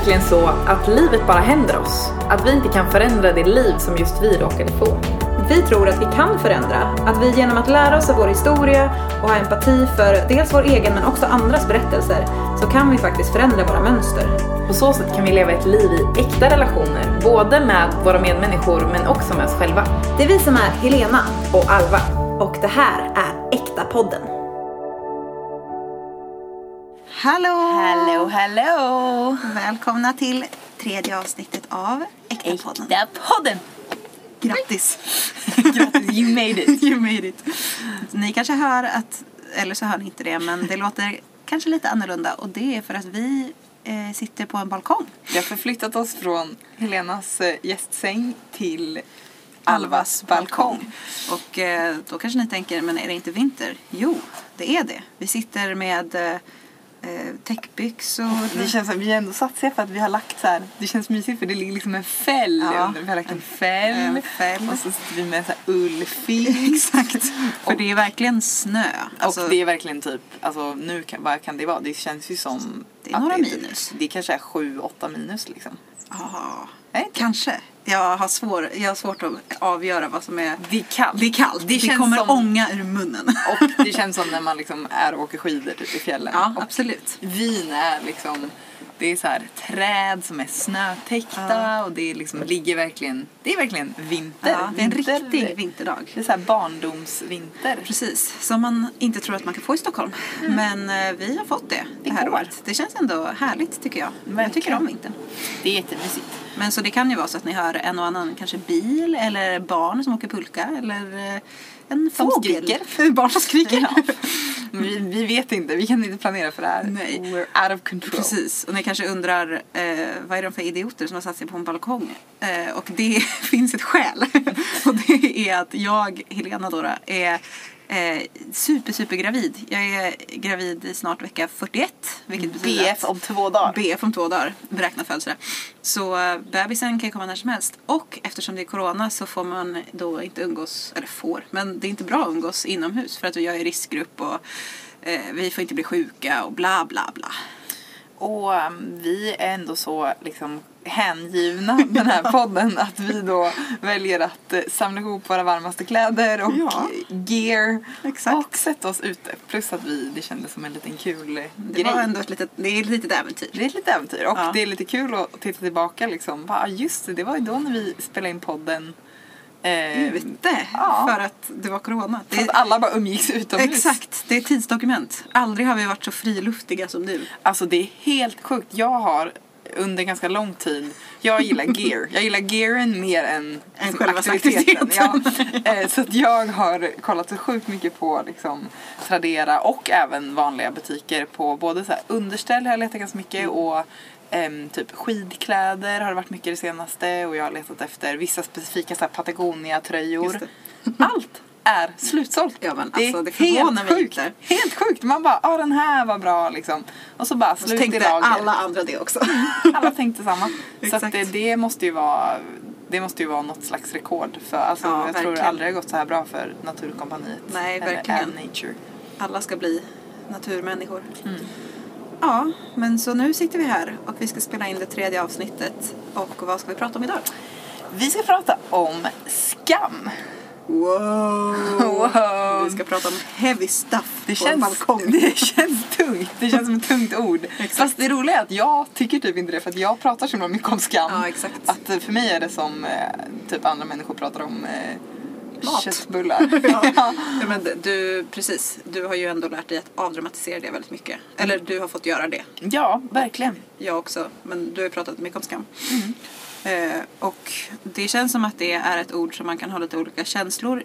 verkligen så att livet bara händer oss? Att vi inte kan förändra det liv som just vi råkade få? Vi tror att vi kan förändra, att vi genom att lära oss av vår historia och ha empati för dels vår egen men också andras berättelser så kan vi faktiskt förändra våra mönster. På så sätt kan vi leva ett liv i äkta relationer, både med våra medmänniskor men också med oss själva. Det är vi som är Helena Och Alva. och det här är Äkta podden. Hallå! Hello, hello! Välkomna till tredje avsnittet av Äkta podden. Äkta podden! Grattis! Grattis, you made it! you made it. Ni kanske hör att, eller så hör ni inte det, men det låter kanske lite annorlunda och det är för att vi eh, sitter på en balkong. Vi har förflyttat oss från Helenas eh, gästsäng till Alvas balkong. Och eh, då kanske ni tänker, men är det inte vinter? Jo, det är det. Vi sitter med eh, eh, täckbyxor. Det känns som vi är ändå satsiga för att vi har lagt så här. Det känns mysigt för det ligger liksom en fäll Ja. under. Vi har lagt en fäll. En fäll. Och så sitter vi med så här ullfilt. Exakt. För det är verkligen snö. Alltså, och det är verkligen typ, alltså nu kan, vad kan det vara? Det känns ju som Det är några typ- minus. Det kanske är 7-8 minus liksom. ja, Är det kanske. Jag har, svår, jag har svårt att avgöra vad som är... Det är kallt. Det är kallt. Det, Det kommer som- ånga ur munnen. Och det känns som när man liksom är och åker skidor typ i fjällen. Ja, och absolut. Vin är liksom, det är så här träd som är snötäckta Ja. och det är liksom, ligger verkligen, det är verkligen vinter. Ja, det är en Vinter- riktig vinterdag. Det är så här barndomsvinter. Precis, som man inte tror att man kan få i Stockholm. Men eh, vi har fått det det, Det här går. året. Det känns ändå härligt tycker jag. Jag Verkligen. tycker om vintern. Det är jättemysigt. Men så det kan ju vara så att ni hör en och annan kanske bil eller barn som åker pulka eller eh, en fågel. Barn som skriker. Ja. Vi, vi vet inte, vi kan inte planera för det här. Nej. We're out of control. Precis, och ni kanske undrar eh, vad är de för idioter som har satt sig på en balkong? Eh, och det finns ett skäl. och det är att jag, Helena då, är eh, super, super gravid. Jag är gravid i snart vecka 41. Vilket betyder BF om två dagar. BF om två dagar, beräknad födelse. Så eh, bebisen kan komma när som helst. Och eftersom det är corona så får man då inte umgås, eller får, men det är inte bra att umgås inomhus för att jag är i riskgrupp och eh, vi får inte bli sjuka och bla bla bla. Och um, vi är ändå så liksom hängivna den här podden att vi då väljer att eh, samla ihop våra varmaste kläder och Ja. gear Exakt. och sätta oss ute. Plus att vi, det kändes som en liten kul Det grej. var ändå ett litet, det är ett litet äventyr. Det är ett litet äventyr och Ja. det är lite kul att titta tillbaka liksom. Bara, just det, det var ju då när vi spelade in podden. Eh, Ute, ja. för att det var corona. Det för att alla bara umgicks utomhus. exakt, det är ett tidsdokument. Aldrig har vi varit så friluftiga som nu. Alltså det är helt sjukt. Jag har under ganska lång tid, jag gillar gear. Jag gillar gearen mer än liksom, själva aktiviteten. Ja. aktiviteten. Eh, Så att jag har kollat så sjukt mycket på liksom, Tradera och även vanliga butiker på både så här, underställ har jag letat ganska mycket Mm. och ehm, typ skidkläder har det varit mycket det senaste och jag har letat efter vissa specifika så Patagonia-tröjor. Allt är slutsålt. Men det alltså, det förvånar helt mig sjukt. inte. Helt sjukt. Man bara, ja den här var bra liksom. Och så bara Så slut i tänkte lager. alla andra det också. Alla tänkte samma. så att det, det måste ju vara det måste ju vara något slags rekord. För alltså, Ja, jag tror verkligen. aldrig det har gått så här bra för Naturkompaniet. Nej, verkligen. Nature. Alla ska bli naturmänniskor. Mm. Ja, men så nu sitter vi här och vi ska spela in det tredje avsnittet. Och vad ska vi prata om idag? Vi ska prata om skam. Wow! Wow. Vi ska prata om heavy stuff Det på en känns, balkong. det känns tungt. Det känns som ett tungt ord. Exakt. Fast det roliga är att jag tycker typ inte det för att jag pratar så mycket om skam. Ja, exakt. Att eh, för mig är det som eh, typ andra människor pratar om eh, Mat. köttbullar. ja. ja, men du, precis. Du har ju ändå lärt dig att avdramatisera det väldigt mycket. Eller du har fått göra det. ja, verkligen. Jag också. Men du har ju pratat mycket om skam. Eh, och det känns som att det är ett ord som man kan ha lite olika känslor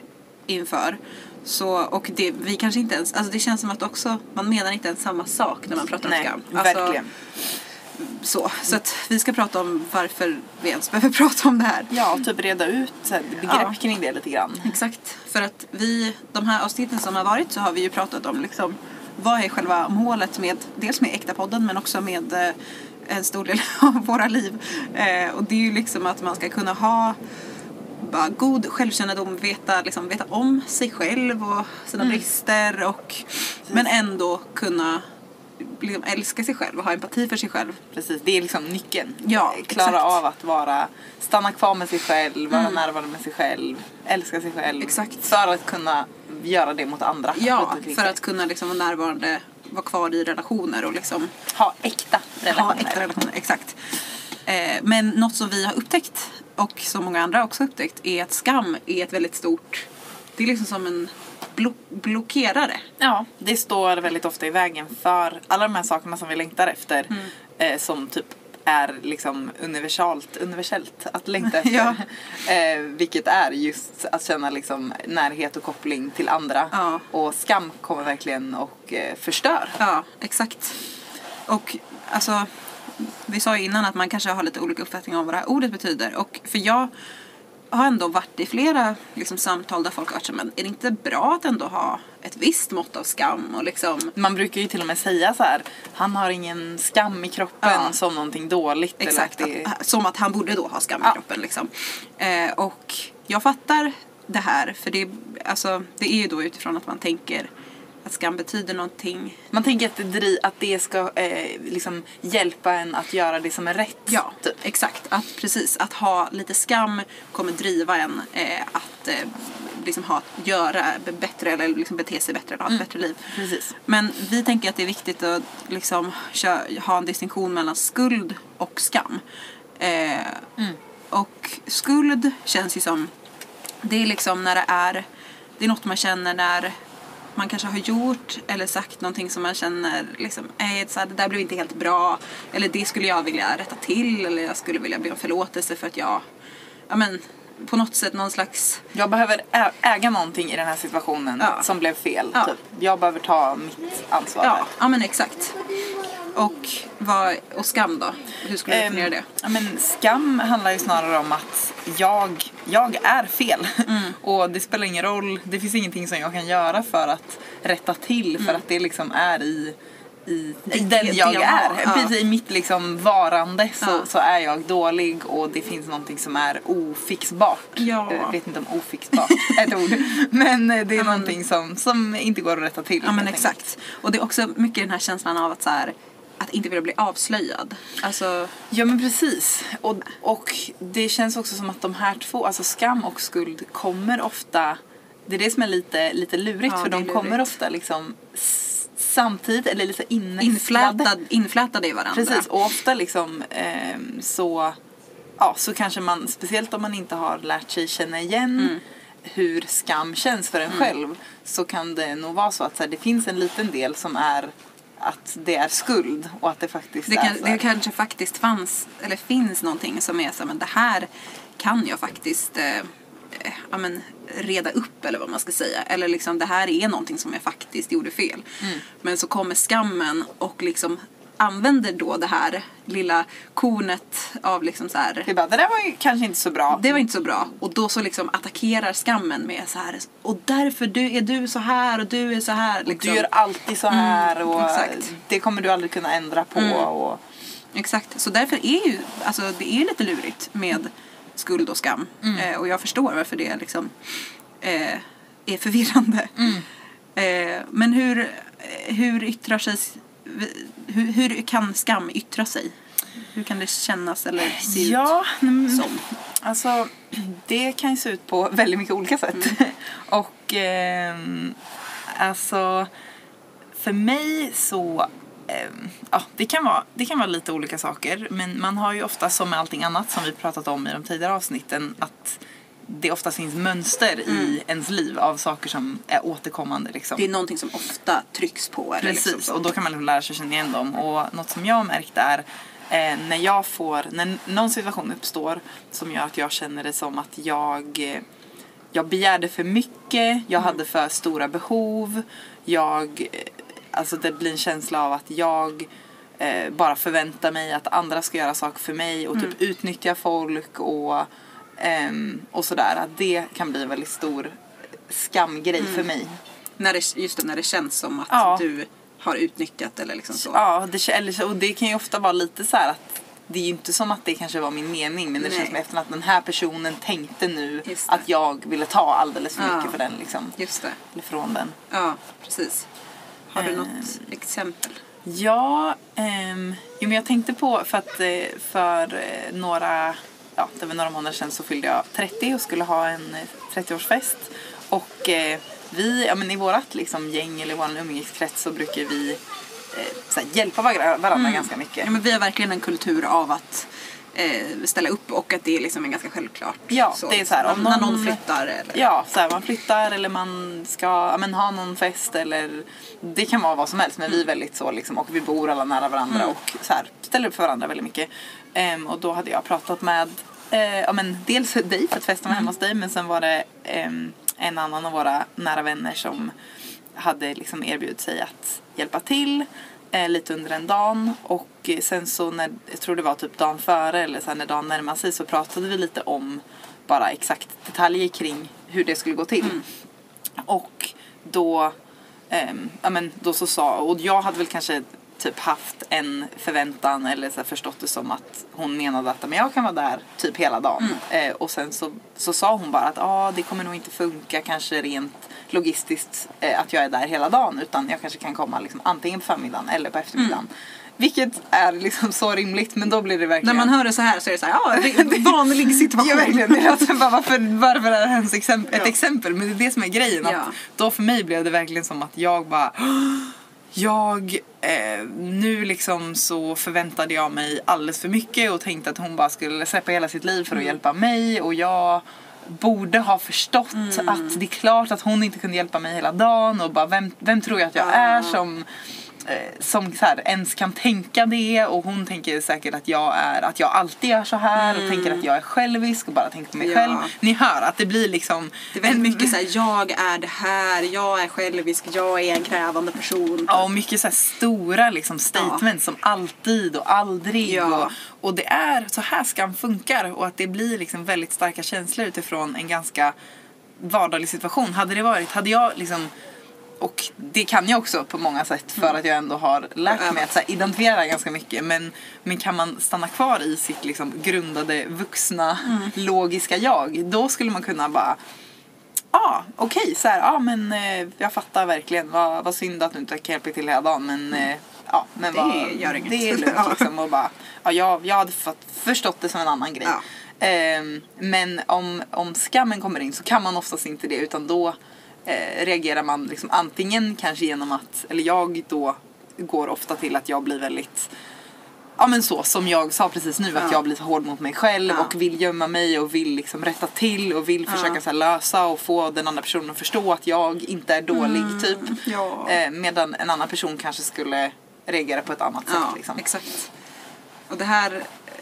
inför. Så, och det, vi kanske inte ens, alltså det känns som att också, man menar inte ens samma sak när man pratar Nej, om skam. Alltså, verkligen. Så, så att vi ska prata om varför vi ens behöver prata om det här. Ja, och typ reda ut här, begrepp Ja. kring det lite grann. Exakt. För att vi, de här avsnitten som har varit så har vi ju pratat om liksom vad är själva målet med, dels med äkta podden men också med eh, en stor del av våra liv. Eh, och det är ju liksom att man ska kunna ha bara god självkännedom, veta, liksom, veta om sig själv och sina brister och men ändå kunna liksom älska sig själv och ha empati för sig själv. Precis, det är liksom nyckeln. Ja, Klara exakt. av att vara, stanna kvar med sig själv, vara närvarande med sig själv, älska sig själv. Exakt. För att kunna göra det mot andra. Ja, för att kunna liksom vara närvarande, vara kvar i relationer och liksom ha äkta relationer. ha äkta relationer. Exakt. Eh, men något som vi har upptäckt och som många andra också har upptäckt är att skam är ett väldigt stort, det är liksom som en blo- blockerare. Ja, det står väldigt ofta i vägen för alla de här sakerna som vi längtar efter. Mm. Eh, som typ är liksom universalt, universellt att längta efter. Ja. eh, vilket är just att känna liksom närhet och koppling till andra. Ja. Och skam kommer verkligen och eh, förstör. Ja, exakt. Och alltså, vi sa ju innan att man kanske har lite olika uppfattningar om vad det här ordet betyder. Och för jag har ändå varit i flera liksom, samtal där folk har varit så, men är det inte bra att ändå ha ett visst mått av skam och liksom Man brukar ju till och med säga så här, han har ingen skam i kroppen Ja. som någonting dåligt. eller Exakt, att det... att, som att han borde då ha skam i Ja. kroppen. Liksom. Eh, och jag fattar det här, för det, alltså, det är ju då utifrån att man tänker att skam betyder någonting. Man tänker att det, dri- att det ska eh, liksom hjälpa en att göra det som är rätt. Ja, typ. exakt. Att, precis, att ha lite skam kommer driva en eh, att eh, liksom ha, göra bättre eller liksom bete sig bättre eller ha ett bättre liv. Precis. Men vi tänker att det är viktigt att liksom ha en distinktion mellan skuld och skam. Eh, Och skuld känns ju som, det är liksom när det är, det är något man känner när man kanske har gjort eller sagt någonting som man känner liksom, "Nej, så här, det där blev inte helt bra. Eller det skulle jag vilja rätta till eller jag skulle vilja be om förlåtelse för att jag, ja men på något sätt någon slags Jag behöver äga någonting i den här situationen Ja. som blev fel. Ja. Typ. Jag behöver ta mitt ansvar Ja, här. ja men exakt. Och, vad, och skam då? Hur skulle du Ehm, definiera det? ja, men skam handlar ju snarare om att jag, jag är fel. Mm. Och det spelar ingen roll, det finns ingenting som jag kan göra för att rätta till för att det liksom är i i, i Mm. den jag jag är. ja. Precis, I mitt liksom varande så, Ja. så är jag dålig och det finns någonting som är ofixbart. Ja. Jag vet inte om ofixbart är ett ord. Men eh, det är någonting som, som inte går att rätta till. Ja men exakt. Och det är också mycket den här känslan av att så här, att inte vilja bli avslöjad. Alltså, Ja men precis. Och, och det känns också som att de här två, alltså skam och skuld kommer ofta, det är det som är lite, lite lurigt Ja, för de kommer lurigt. ofta liksom samtidigt eller lite inflätad, inflätade i varandra. Precis och ofta liksom ehm, så, ja så kanske man, speciellt om man inte har lärt sig känna igen Mm. hur skam känns för en själv så kan det nog vara så att så här, det finns en liten del som är att det är skuld och att det faktiskt Det, är kan, så här- det kanske faktiskt fanns, eller finns någonting som är så men det här kan jag faktiskt eh, eh, ja, men, reda upp eller vad man ska säga. Eller liksom det här är någonting som jag faktiskt gjorde fel. Mm. Men så kommer skammen och liksom använder då det här lilla kornet av liksom så här Vi bara, det där var ju kanske inte så bra. det var inte så bra. Och då så liksom attackerar skammen med så här och därför du, är du så här och du är så här. Liksom. Du gör alltid så här och exakt. det kommer du aldrig kunna ändra på. Och, Exakt, så därför är ju, alltså det är lite lurigt med skuld och skam. Eh, och jag förstår varför det liksom eh, är förvirrande. Eh, men hur, hur yttrar sig, hur, hur kan skam yttra sig? Hur kan det kännas eller se ut ja, mm, som? alltså det kan ju se ut på väldigt mycket olika sätt. och ehm, alltså för mig så ehm, Ja, det kan, vara, det kan vara lite olika saker men man har ju ofta som med allting annat som vi pratat om i de tidigare avsnitten att det ofta finns mönster i ens liv av saker som är återkommande. Liksom. Det är någonting som ofta trycks på. Precis, liksom och då kan man liksom lära sig känna igen dem. Och något som jag har märkt är eh, när jag får, när någon situation uppstår som gör att jag känner det som att jag eh, jag begärde för mycket, jag hade för stora behov, jag, eh, alltså det blir en känsla av att jag eh, bara förväntar mig att andra ska göra saker för mig och typ utnyttja folk och, ehm, och sådär. Att det kan bli en väldigt stor skamgrej för mig. När det, just det, när det känns som att Ja. du har utnyttjat eller liksom så. Ja, det, eller, och det kan ju ofta vara lite så att det är ju inte som att det kanske var min mening men det Nej. känns som efter att den här personen tänkte nu att jag ville ta alldeles för Ja. mycket för den liksom. Just det. Eller från den. Ja, precis. Har du Eh. något exempel? Ja, ehm, jo, men jag tänkte på för att eh, för eh, några, ja, det var några månader sedan så fyllde jag 30 och skulle ha en eh, 30-årsfest. Och eh, vi, ja men i vårat liksom, gäng eller i vår umgängeskrets så brukar vi eh, så här, hjälpa var- varandra ganska mycket. Ja, men vi har verkligen en kultur av att eh, ställa upp och att det är liksom en ganska självklart. Ja, det är så här, om när någon- någon flyttar eller... Ja, så här, man flyttar eller man ska men, ha någon fest eller det kan vara vad som helst men vi är väldigt så liksom och vi bor alla nära varandra och så här, ställer upp för varandra väldigt mycket. Ehm, och då hade jag pratat med eh, ja, men, dels dig för att festen var hemma hos dig men sen var det ehm, en annan av våra nära vänner som hade liksom erbjudit sig att hjälpa till eh, lite under en dag och eh, sen så när, jag tror det var typ dagen före eller här, när dagen närmade sig så pratade vi lite om bara exakt detaljer kring hur det skulle gå till. Och då, ehm, ja men då så sa, och jag hade väl kanske typ haft en förväntan eller så förstått det som att hon menade att men jag kan vara där typ hela dagen. Eh, och sen så, så sa hon bara att ah, det kommer nog inte funka kanske rent logistiskt eh, att jag är där hela dagen utan jag kanske kan komma liksom, antingen på förmiddagen eller på eftermiddagen. Vilket är liksom så rimligt men då blir det verkligen När man hör det så här så är det så här, ja, vanlig situation. Ja verkligen, det låter bara varför, varför är det ens exempel, ett Ja. exempel? Men det är det som är grejen. Ja. Att då för mig blev det verkligen som att jag bara jag, eh, nu liksom så förväntade jag mig alldeles för mycket och tänkte att hon bara skulle släppa hela sitt liv för att hjälpa mig. Och jag borde ha förstått att det är klart att hon inte kunde hjälpa mig hela dagen och bara vem, vem tror jag att jag Ja. är som som så här, ens kan tänka det och hon tänker säkert att jag är att jag alltid gör så här och tänker att jag är självisk och bara tänker på mig Ja. själv. Ni hör att det blir liksom Det är väldigt mycket så här, jag är det här, jag är självisk, jag är en krävande person. Ja, och mycket så här stora liksom statements som alltid och aldrig. Ja. Och, och det är så här skam funkar och att det blir liksom väldigt starka känslor utifrån en ganska vardaglig situation. Hade det varit, hade jag liksom och det kan jag också på många sätt för att jag ändå har lärt mig att identifiera ganska mycket. Men, men kan man stanna kvar i sitt liksom, grundade vuxna logiska jag då skulle man kunna bara Ja, ah, okej, så här, ja men eh, jag fattar verkligen. Vad, vad synd att du inte kan hjälpa till hela dagen men eh, ja, men Det vad, gör inget. Det är lugnt liksom och bara, ja jag, jag hade förstått det som en annan grej. Ja. Ehm, men om, om skammen kommer in så kan man oftast inte det utan då eh, reagerar man liksom antingen kanske genom att, eller jag då går ofta till att jag blir väldigt Ja men så som jag sa precis nu att Ja. jag blir så hård mot mig själv Ja. och vill gömma mig och vill liksom rätta till och vill försöka så lösa och få den andra personen att förstå att jag inte är dålig typ. ja. Eh, medan en annan person kanske skulle reagera på ett annat sätt Ja, liksom. exakt. Och det här,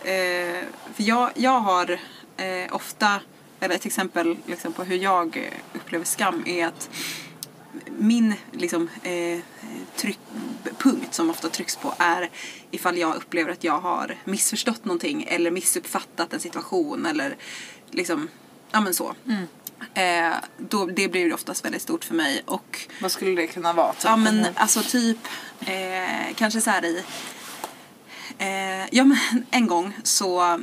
eh, för jag, jag har eh, ofta, eller ett exempel liksom, på hur jag eh, upplever skam är att min liksom, eh, tryck, punkt som ofta trycks på är ifall jag upplever att jag har missförstått någonting eller missuppfattat en situation eller liksom, ja men så. Eh, då, det blir ju oftast väldigt stort för mig och Vad skulle det kunna vara? Typ? Ja men alltså typ eh, kanske så här i eh, Ja men en gång så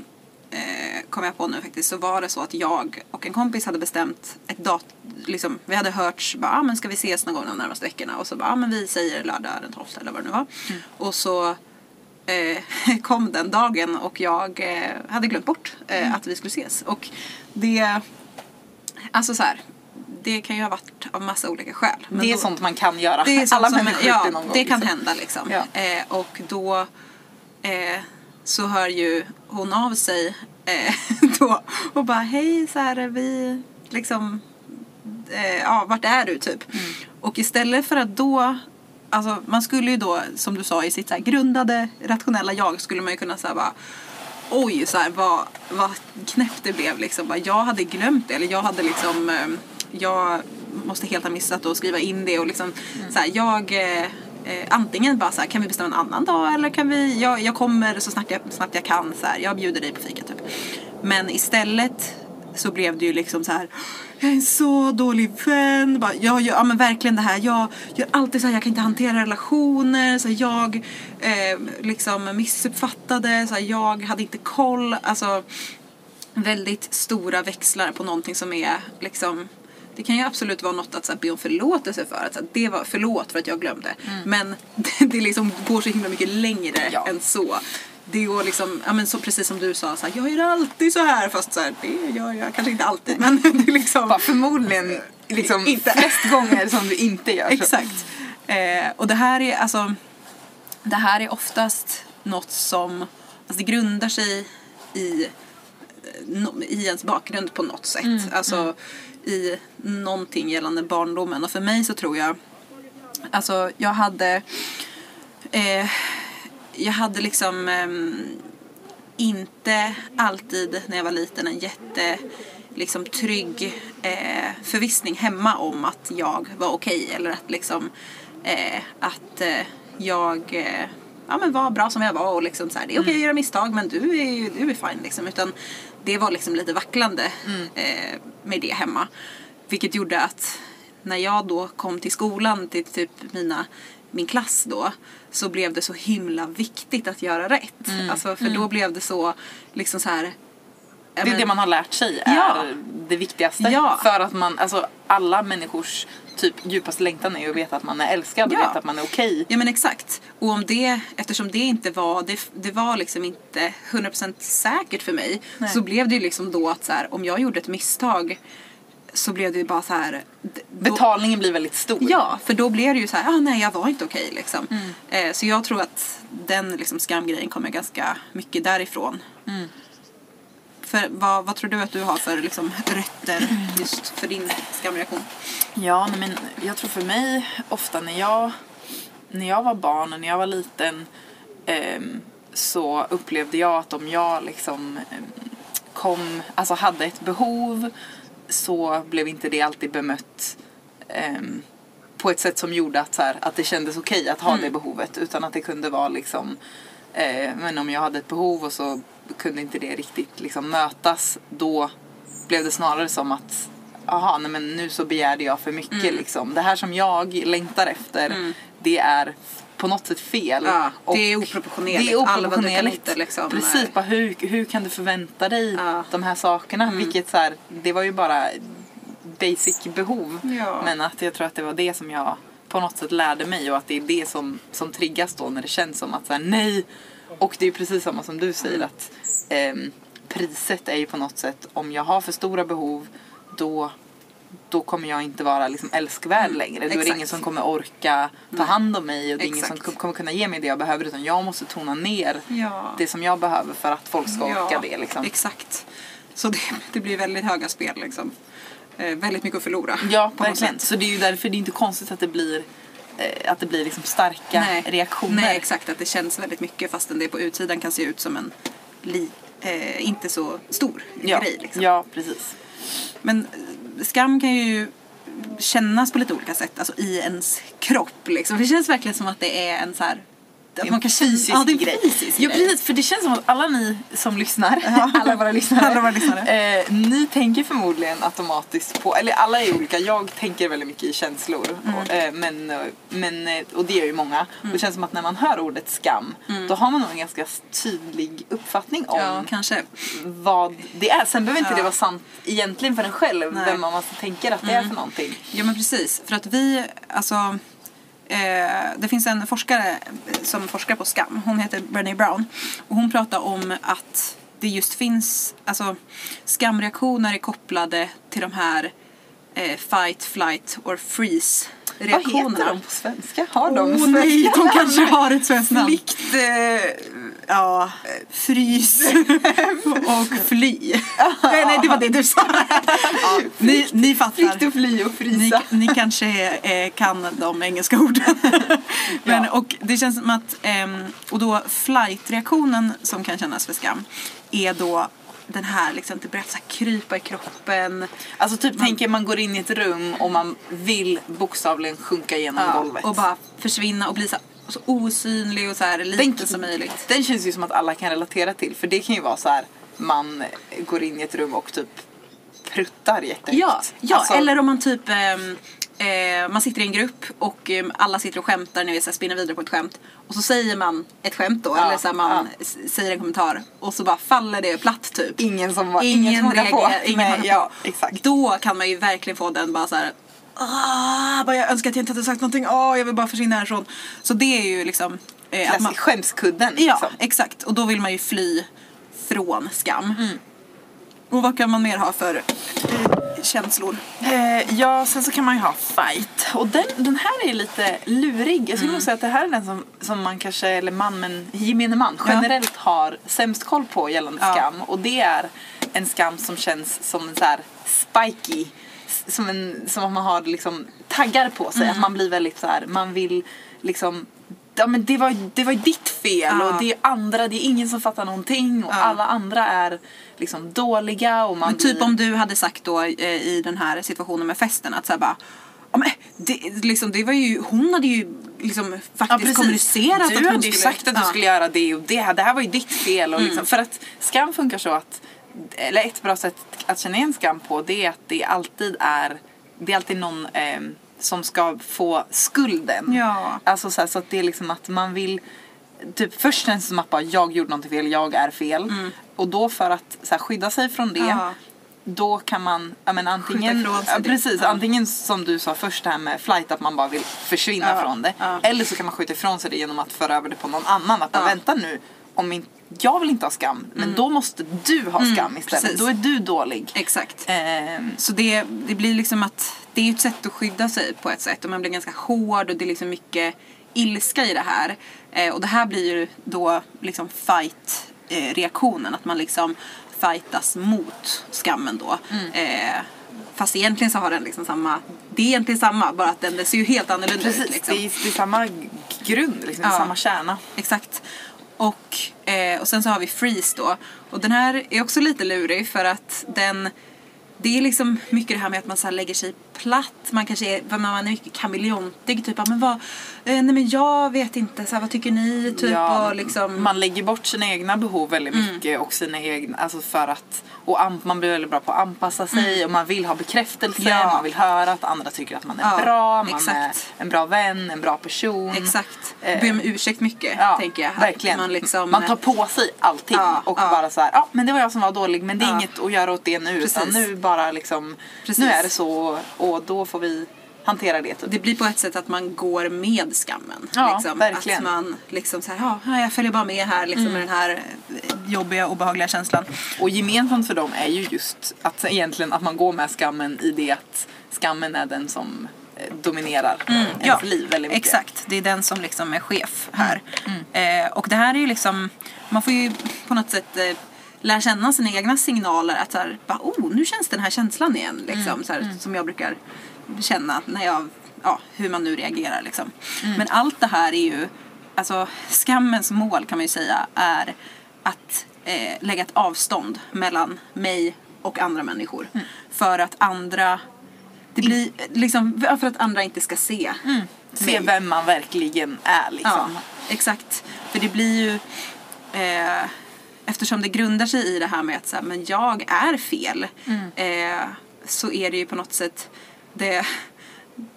eh, kom jag på nu faktiskt så var det så att jag och en kompis hade bestämt ett dat liksom, vi hade hörts bara ah, men ska vi ses någon gång de närmaste veckorna och så bara ah, men vi säger lördag den 12 eller vad det nu var och så eh, kom den dagen och jag eh, hade glömt bort eh, att vi skulle ses och det Alltså så här, det kan ju ha varit av massa olika skäl. men det är då- sånt man kan göra. Alla människor ja, det någon gång. det kan liksom. hända liksom. Ja. Eh, och då eh, så hör ju hon av sig eh, då och bara hej så här vi liksom eh, ja vart är du typ. Mm. Och istället för att då Alltså man skulle ju då, som du sa, i sitt så grundade rationella jag skulle man ju kunna säga bara Oj, så här, vad, vad knäppt det blev liksom. Bara, Jag hade glömt det, eller jag hade liksom eh, Jag måste helt ha missat att skriva in det och liksom så här, jag eh, Antingen bara så här, kan vi bestämma en annan dag eller kan vi, jag, jag kommer så snabbt jag, snabbt jag kan så här, jag bjuder dig på fika typ. Men istället så blev det ju liksom så här jag är en så dålig vän. Bara, jag gör ja, men verkligen det här. Jag gör alltid så här, jag kan inte hantera relationer. Så här, jag eh, liksom missuppfattade. Så här, jag hade inte koll. Alltså väldigt stora växlar på någonting som är liksom det kan ju absolut vara något att så här, be om förlåtelse för. Att, så här, det var förlåt för att jag glömde. Men det, det liksom går så himla mycket längre Ja. än så. Det går liksom, ja men så precis som du sa, så här, jag gör alltid så här fast så här, det gör jag kanske inte alltid men det är liksom Bara förmodligen liksom Inte. flest gånger som du inte gör så. Exakt. Eh, och det här är alltså Det här är oftast något som Alltså det grundar sig i eh, i ens bakgrund på något sätt. Alltså i någonting gällande barndomen. Och för mig så tror jag Alltså jag hade eh, Jag hade liksom ehm, inte alltid när jag var liten en jätte liksom trygg eh, förvissning hemma om att jag var okej. Eller att liksom eh, att eh, jag eh, ja, men var bra som jag var. Och liksom så här, det är okej att göra misstag men du är, ju- du är fine liksom. Utan det var liksom lite vacklande eh, med det hemma. Vilket gjorde att när jag då kom till skolan till typ mina, min klass då så blev det så himla viktigt att göra rätt. Alltså, för då blev det så liksom så här Det är men- det man har lärt sig är Ja. det viktigaste. Ja. För att man, alltså alla människors typ djupaste längtan är ju att veta att man är älskad och Ja. veta att man är okej. Ja men exakt. Och om det, eftersom det inte var, det, det var liksom inte 100% säkert för mig. Nej. Så blev det ju liksom då att så här, om jag gjorde ett misstag så blev det ju bara så här. då- Betalningen blir väldigt stor. Ja, för då blev det ju så här, ah, nej jag var inte okej liksom. Mm. Eh, så jag tror att den liksom, skamgrejen kommer ganska mycket därifrån. Mm. För vad, vad tror du att du har för liksom, rötter just för din skamreaktion? Ja, nej, men jag tror för mig ofta när jag, när jag var barn och när jag var liten ehm, så upplevde jag att om jag liksom ehm, kom, alltså hade ett behov så blev inte det alltid bemött ehm, på ett sätt som gjorde att, så här, att det kändes okej att ha det behovet utan att det kunde vara liksom eh, men om jag hade ett behov och så kunde inte det riktigt liksom mötas då blev det snarare som att aha, nej men nu så begärde jag för mycket Mm. liksom. Det här som jag längtar efter det är på något sätt fel. Ja, Och det är oproportionerligt. Det är oproportionerligt. inte liksom, Precis, bara hur, hur kan du förvänta dig Ja. Mm. de här sakerna? Vilket så här, det var ju bara basic behov. Ja. Men att jag tror att det var det som jag på något sätt lärde mig och att det är det som, som triggas då när det känns som att så här, nej. Och det är precis samma som du säger Mm. att ehm, priset är ju på något sätt om jag har för stora behov då då kommer jag inte vara liksom älskvärd längre. Då är det Mm. Exakt. ingen som kommer orka ta hand om mig och det är ingen som Exakt. kommer kunna ge mig det jag behöver utan jag måste tona ner Ja. det som jag behöver för att folk ska orka det. Liksom. Exakt. Så det, det blir väldigt höga spel liksom. Eh, väldigt mycket att förlora. Ja, på något verkligen. sätt. Så det är ju därför det är inte konstigt att det blir eh, att det blir liksom starka reaktioner. Nej, exakt. Att det känns väldigt mycket fastän det på utsidan kan se ut som en li, eh, inte så stor ja. grej. Liksom. ja, precis. Men eh, skam kan ju kännas på lite olika sätt, alltså i ens kropp. Liksom. Det känns verkligen som att det är en så här... Att man kan fysisk ja, det är en grej. fysisk Ja, grej. precis. För det känns som att alla ni som lyssnar, alla våra lyssnare, Alla våra lyssnare. Eh, ni tänker förmodligen automatiskt på, eller alla är olika, jag tänker väldigt mycket i känslor. Mm. Och, eh, men, eh, men, eh, och det gör ju många. Och det känns som att när man hör ordet skam, då har man nog en ganska tydlig uppfattning om Mm. Ja, kanske. vad det är. Sen behöver inte Ja. det vara sant egentligen för en själv, Nej. vem man tänker att det är för någonting. Ja men precis. För att vi, alltså eh, det finns en forskare som forskar på skam. Hon heter Brené Brown. Och hon pratar om att det just finns, alltså skamreaktioner är kopplade till de här eh, fight, flight or freeze Vad reaktionerna. heter de på svenska? Har de svenska nej, de kanske har ett svenskt namn. Flykt, eh, Ja, eh, frys och fly. nej, nej, det var det du sa. ja, ni, ni fattar. flykt och fly och Ni, frysa. ni kanske eh, kan de engelska orden. Men, Ja. och det känns som att, ehm, och då flight-reaktionen som kan kännas för skam är då den här liksom, det börjar så här krypa i kroppen. Alltså typ tänker man går in i ett rum och man vill bokstavligen sjunka igenom Ja, golvet. och bara försvinna och bli så, så osynlig och så här lite Den- som möjligt. Den känns ju som att alla kan relatera till för det kan ju vara så här man går in i ett rum och typ pruttar jättehögt. Ja, ja Alltså, eller om man typ ehm, eh, man sitter i en grupp och eh, alla sitter och skämtar, ni vet såhär spinner vidare på ett skämt. Och så säger man ett skämt då, Ja, eller såhär man s- säger en kommentar och så bara faller det platt typ. Ingen som var, Ingen ingen på. reagerar, ingen Nej, på. ja, exakt. Då kan man ju verkligen få den bara så här. Ah, bara jag önskar att jag inte hade sagt någonting. Ah, jag vill bara försvinna härifrån. Så det är ju liksom. Eh, att man, Klassisk skämskudden. ja, liksom. exakt. Och då vill man ju fly från skam. Mm. Och vad kan man mer ha för eh, känslor? Eh, ja, sen så kan man ju ha fight. Och den, den här är lite lurig. Jag skulle nog säga att det här är den som, som man kanske, eller man, men gemene man Ja. generellt har sämst koll på gällande Ja. skam. Och det är en skam som känns som en så här spiky. Som, en, som att man har liksom taggar på sig. Att man blir väldigt så här, man vill liksom Ja men det var, det var ju ditt fel Ja. och det är andra, det är ingen som fattar någonting och Ja. alla andra är liksom dåliga och man Men typ blir... om du hade sagt då eh, i den här situationen med festen att såhär bara Ja, men det, liksom, det var ju, hon hade ju liksom faktiskt kommunicerat du att hon hade skulle, sagt att du ja. skulle göra det och det, det här var ju ditt fel. Och liksom, För att skam funkar så att, eller ett bra sätt att känna igen skam på det är att det alltid är, det är alltid någon eh, som ska få skulden. Ja. Alltså så, här, så att det är liksom att man vill Typ först känns det som att bara, jag gjorde någonting fel, jag är fel. Och då för att så här, skydda sig från det Mm. Ja. då kan man, ja men antingen, ja, precis, antingen som du sa först det här med flight att man bara vill försvinna Ja, från det. ja. Eller så kan man skjuta ifrån sig det genom att föra över det på någon annan. Att Ja. vänta nu, om in, jag vill inte ha skam, men då måste du ha skam istället. precis. Då är du dålig. Exakt. Ehm, Så det, det blir liksom att det är ett sätt att skydda sig på ett sätt och man blir ganska hård och det är liksom mycket ilska i det här. Eh, och det här blir ju då liksom fight-reaktionen, att man liksom fightas mot skammen då. Mm. Eh, fast egentligen så har den liksom samma, det är egentligen samma, bara att den, den ser ju helt annorlunda precis, ut. Liksom. det, är, det är samma grund, liksom, Ja. samma kärna. Exakt. Och, eh, och sen så har vi Freeze då. Och den här är också lite lurig för att den det är liksom mycket det här med att man så lägger sig platt. Man kanske är, man är mycket kameleontig. Typ, men vad, eh, nej men jag vet inte, så här, vad tycker ni? Typ, Ja, och liksom, Man lägger bort sina egna behov väldigt mycket och sina egna, alltså för att och an, man blir väldigt bra på att anpassa sig och man vill ha bekräftelse, Ja. man vill höra att andra tycker att man är Ja, bra, man exakt. är en bra vän, en bra person. Exakt. Eh, Be om ursäkt mycket, Ja, tänker jag. Här. verkligen. Man, liksom, man tar på sig allting och bara så här, ja men det var jag som var dålig men det är inget att göra åt det nu utan Precis. nu bara liksom, Precis. nu är det så och då får vi hantera det det blir på ett sätt att man går med skammen. Ja, liksom. verkligen. Att man liksom så här, ja, jag följer bara med här liksom, Mm. med den här eh, jobbiga, obehagliga känslan. Och gemensamt för dem är ju just att egentligen att man går med skammen i det att skammen är den som eh, dominerar ens liv väldigt mycket. Mm, Exakt, det är den som liksom är chef här. Eh, och det här är ju liksom, man får ju på något sätt eh, lära känna sina egna signaler. Att så här, bara, oh, nu känns den här känslan igen. Liksom, så här, Som jag brukar känna när jag, ja, hur man nu reagerar liksom. Men allt det här är ju, alltså skammens mål kan man ju säga är att eh, lägga ett avstånd mellan mig och andra människor. För att andra det blir liksom för att andra inte ska se Se mig. vem man verkligen är Ja, liksom. exakt. För det blir ju eh, eftersom det grundar sig i det här med att så här, men jag är fel eh, så är det ju på något sätt det,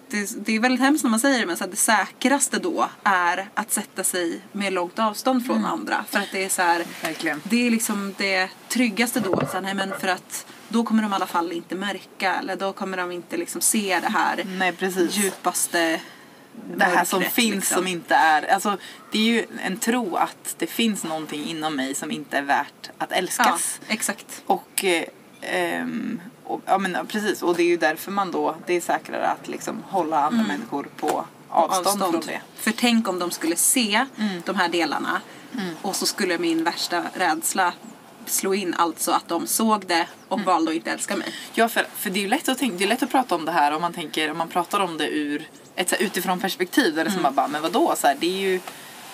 det, det är väldigt hemskt när man säger det men så det säkraste då är att sätta sig med långt avstånd från andra. För att det är så här, det är liksom det tryggaste då. Så här, nej, men för att då kommer de i alla fall inte märka eller då kommer de inte liksom se det här Nej djupaste det här som mörkret, finns liksom. som inte är, alltså det är ju en tro att det finns någonting inom mig som inte är värt att Ja, älskas. exakt. Och, eh, ehm, och ja men precis och det är ju därför man då, det är säkrare att liksom hålla andra människor på avstånd, från det. För tänk om de skulle se de här delarna och så skulle min värsta rädsla slå in alltså att de såg det och valde att inte älska mig. Ja, för, för det är ju lätt att, tänka, det är lätt att prata om det här om man tänker, om man pratar om det ur ett så här, utifrån perspektiv där det är som Mm. bara, men vadå, så här, det är ju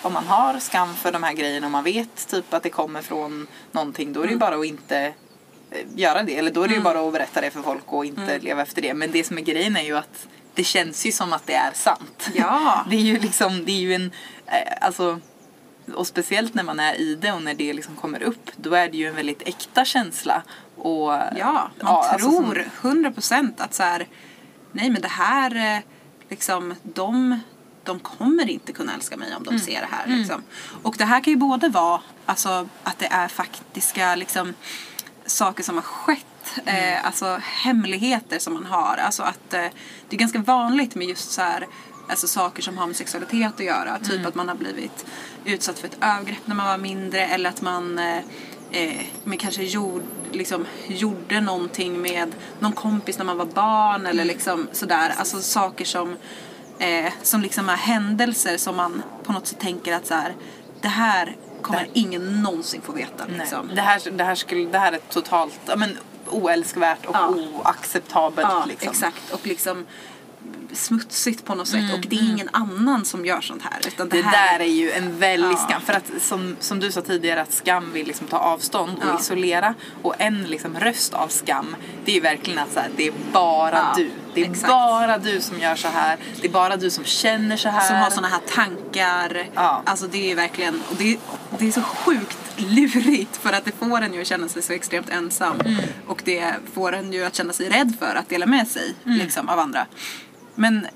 om man har skam för de här grejerna och man vet typ att det kommer från någonting då är det ju Mm. bara att inte göra det. Eller då är det ju bara att berätta det för folk och inte Mm. leva efter det. Men det som är grejen är ju att det känns ju som att det är sant. Ja. Det är ju liksom, det är ju en, eh, alltså och speciellt när man är i det och när det liksom kommer upp då är det ju en väldigt äkta känsla. Och, Ja, man alltså som- tror 100% att så här, nej men det här, eh, liksom, de, de kommer inte kunna älska mig om de ser det här. Liksom. Och det här kan ju både vara alltså, att det är faktiska liksom, saker som har skett, eh, alltså hemligheter som man har. Alltså att eh, det är ganska vanligt med just så här, alltså saker som har med sexualitet att göra. Typ att man har blivit utsatt för ett övergrepp när man var mindre eller att man eh, eh, men kanske gjorde, liksom, gjorde någonting med någon kompis när man var barn eller liksom sådär. Alltså saker som, eh, som liksom är händelser som man på något sätt tänker att så här, det här kommer ingen någonsin få veta. Liksom. Nej, det, här, det, här skulle, det här är totalt men, oälskvärt och Ja. oacceptabelt. Ja, liksom. exakt. Och liksom smutsigt på något sätt. och det är ingen annan som gör sånt här. Utan det, Det här där är ju en väldig Ja. skam. För att som, som du sa tidigare att skam vill liksom ta avstånd och Ja. isolera. Och en liksom röst av skam det är ju verkligen att så här, det är bara Ja, du. Det är exakt. bara du som gör så här. Det är bara du som känner så här. som har såna här tankar. Ja. Alltså det är verkligen, och det, det är så sjukt lurigt för att det får en ju att känna sig så extremt ensam. Mm. Och det får en ju att känna sig rädd för att dela med sig Mm. liksom, av andra. Men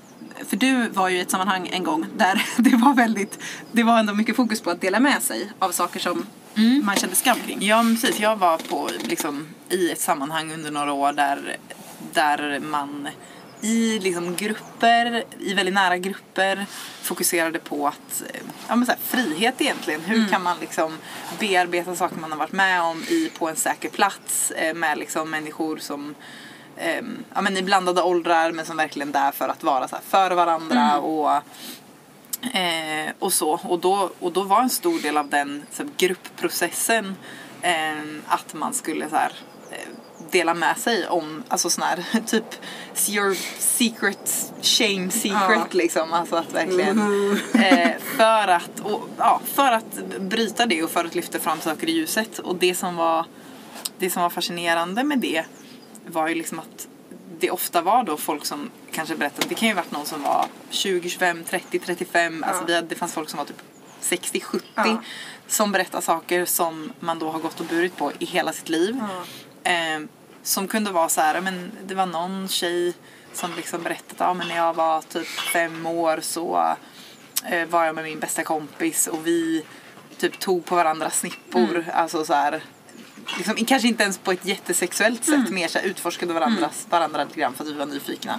för du var ju i ett sammanhang en gång där det var väldigt, det var ändå mycket fokus på att dela med sig av saker som Mm. man kände skam kring. Ja precis, jag var på, liksom, i ett sammanhang under några år där, där man i liksom, grupper, i väldigt nära grupper fokuserade på att, eh, ja men så här, frihet egentligen. Hur kan man liksom bearbeta saker man har varit med om i, på en säker plats eh, med liksom, människor som eh, ja, men i blandade åldrar men som verkligen är där för att vara så för varandra och Eh, och så. Och då, och då var en stor del av den så här, gruppprocessen eh, att man skulle så här, eh, dela med sig om, alltså sån här typ your secret shame secret Ja. liksom. Alltså att verkligen eh, för att, och, ja, för att bryta det och för att lyfta fram saker i ljuset. Och det som var, det som var fascinerande med det var ju liksom att det ofta var då folk som kanske berättade, det kan ju varit någon som var 20, 25, 30, 35, alltså vi hade, det fanns folk som var typ 60, 70 Ja. som berättar saker som man då har gått och burit på i hela sitt liv. Eh, som kunde vara så här, men det var någon tjej som liksom berättade att ja, men när jag var typ fem år så eh, var jag med min bästa kompis och vi typ tog på varandras snippor. Alltså så här, liksom, kanske inte ens på ett jättesexuellt sätt, mer så här, utforskade varandras, varandra lite grann för att vi var nyfikna.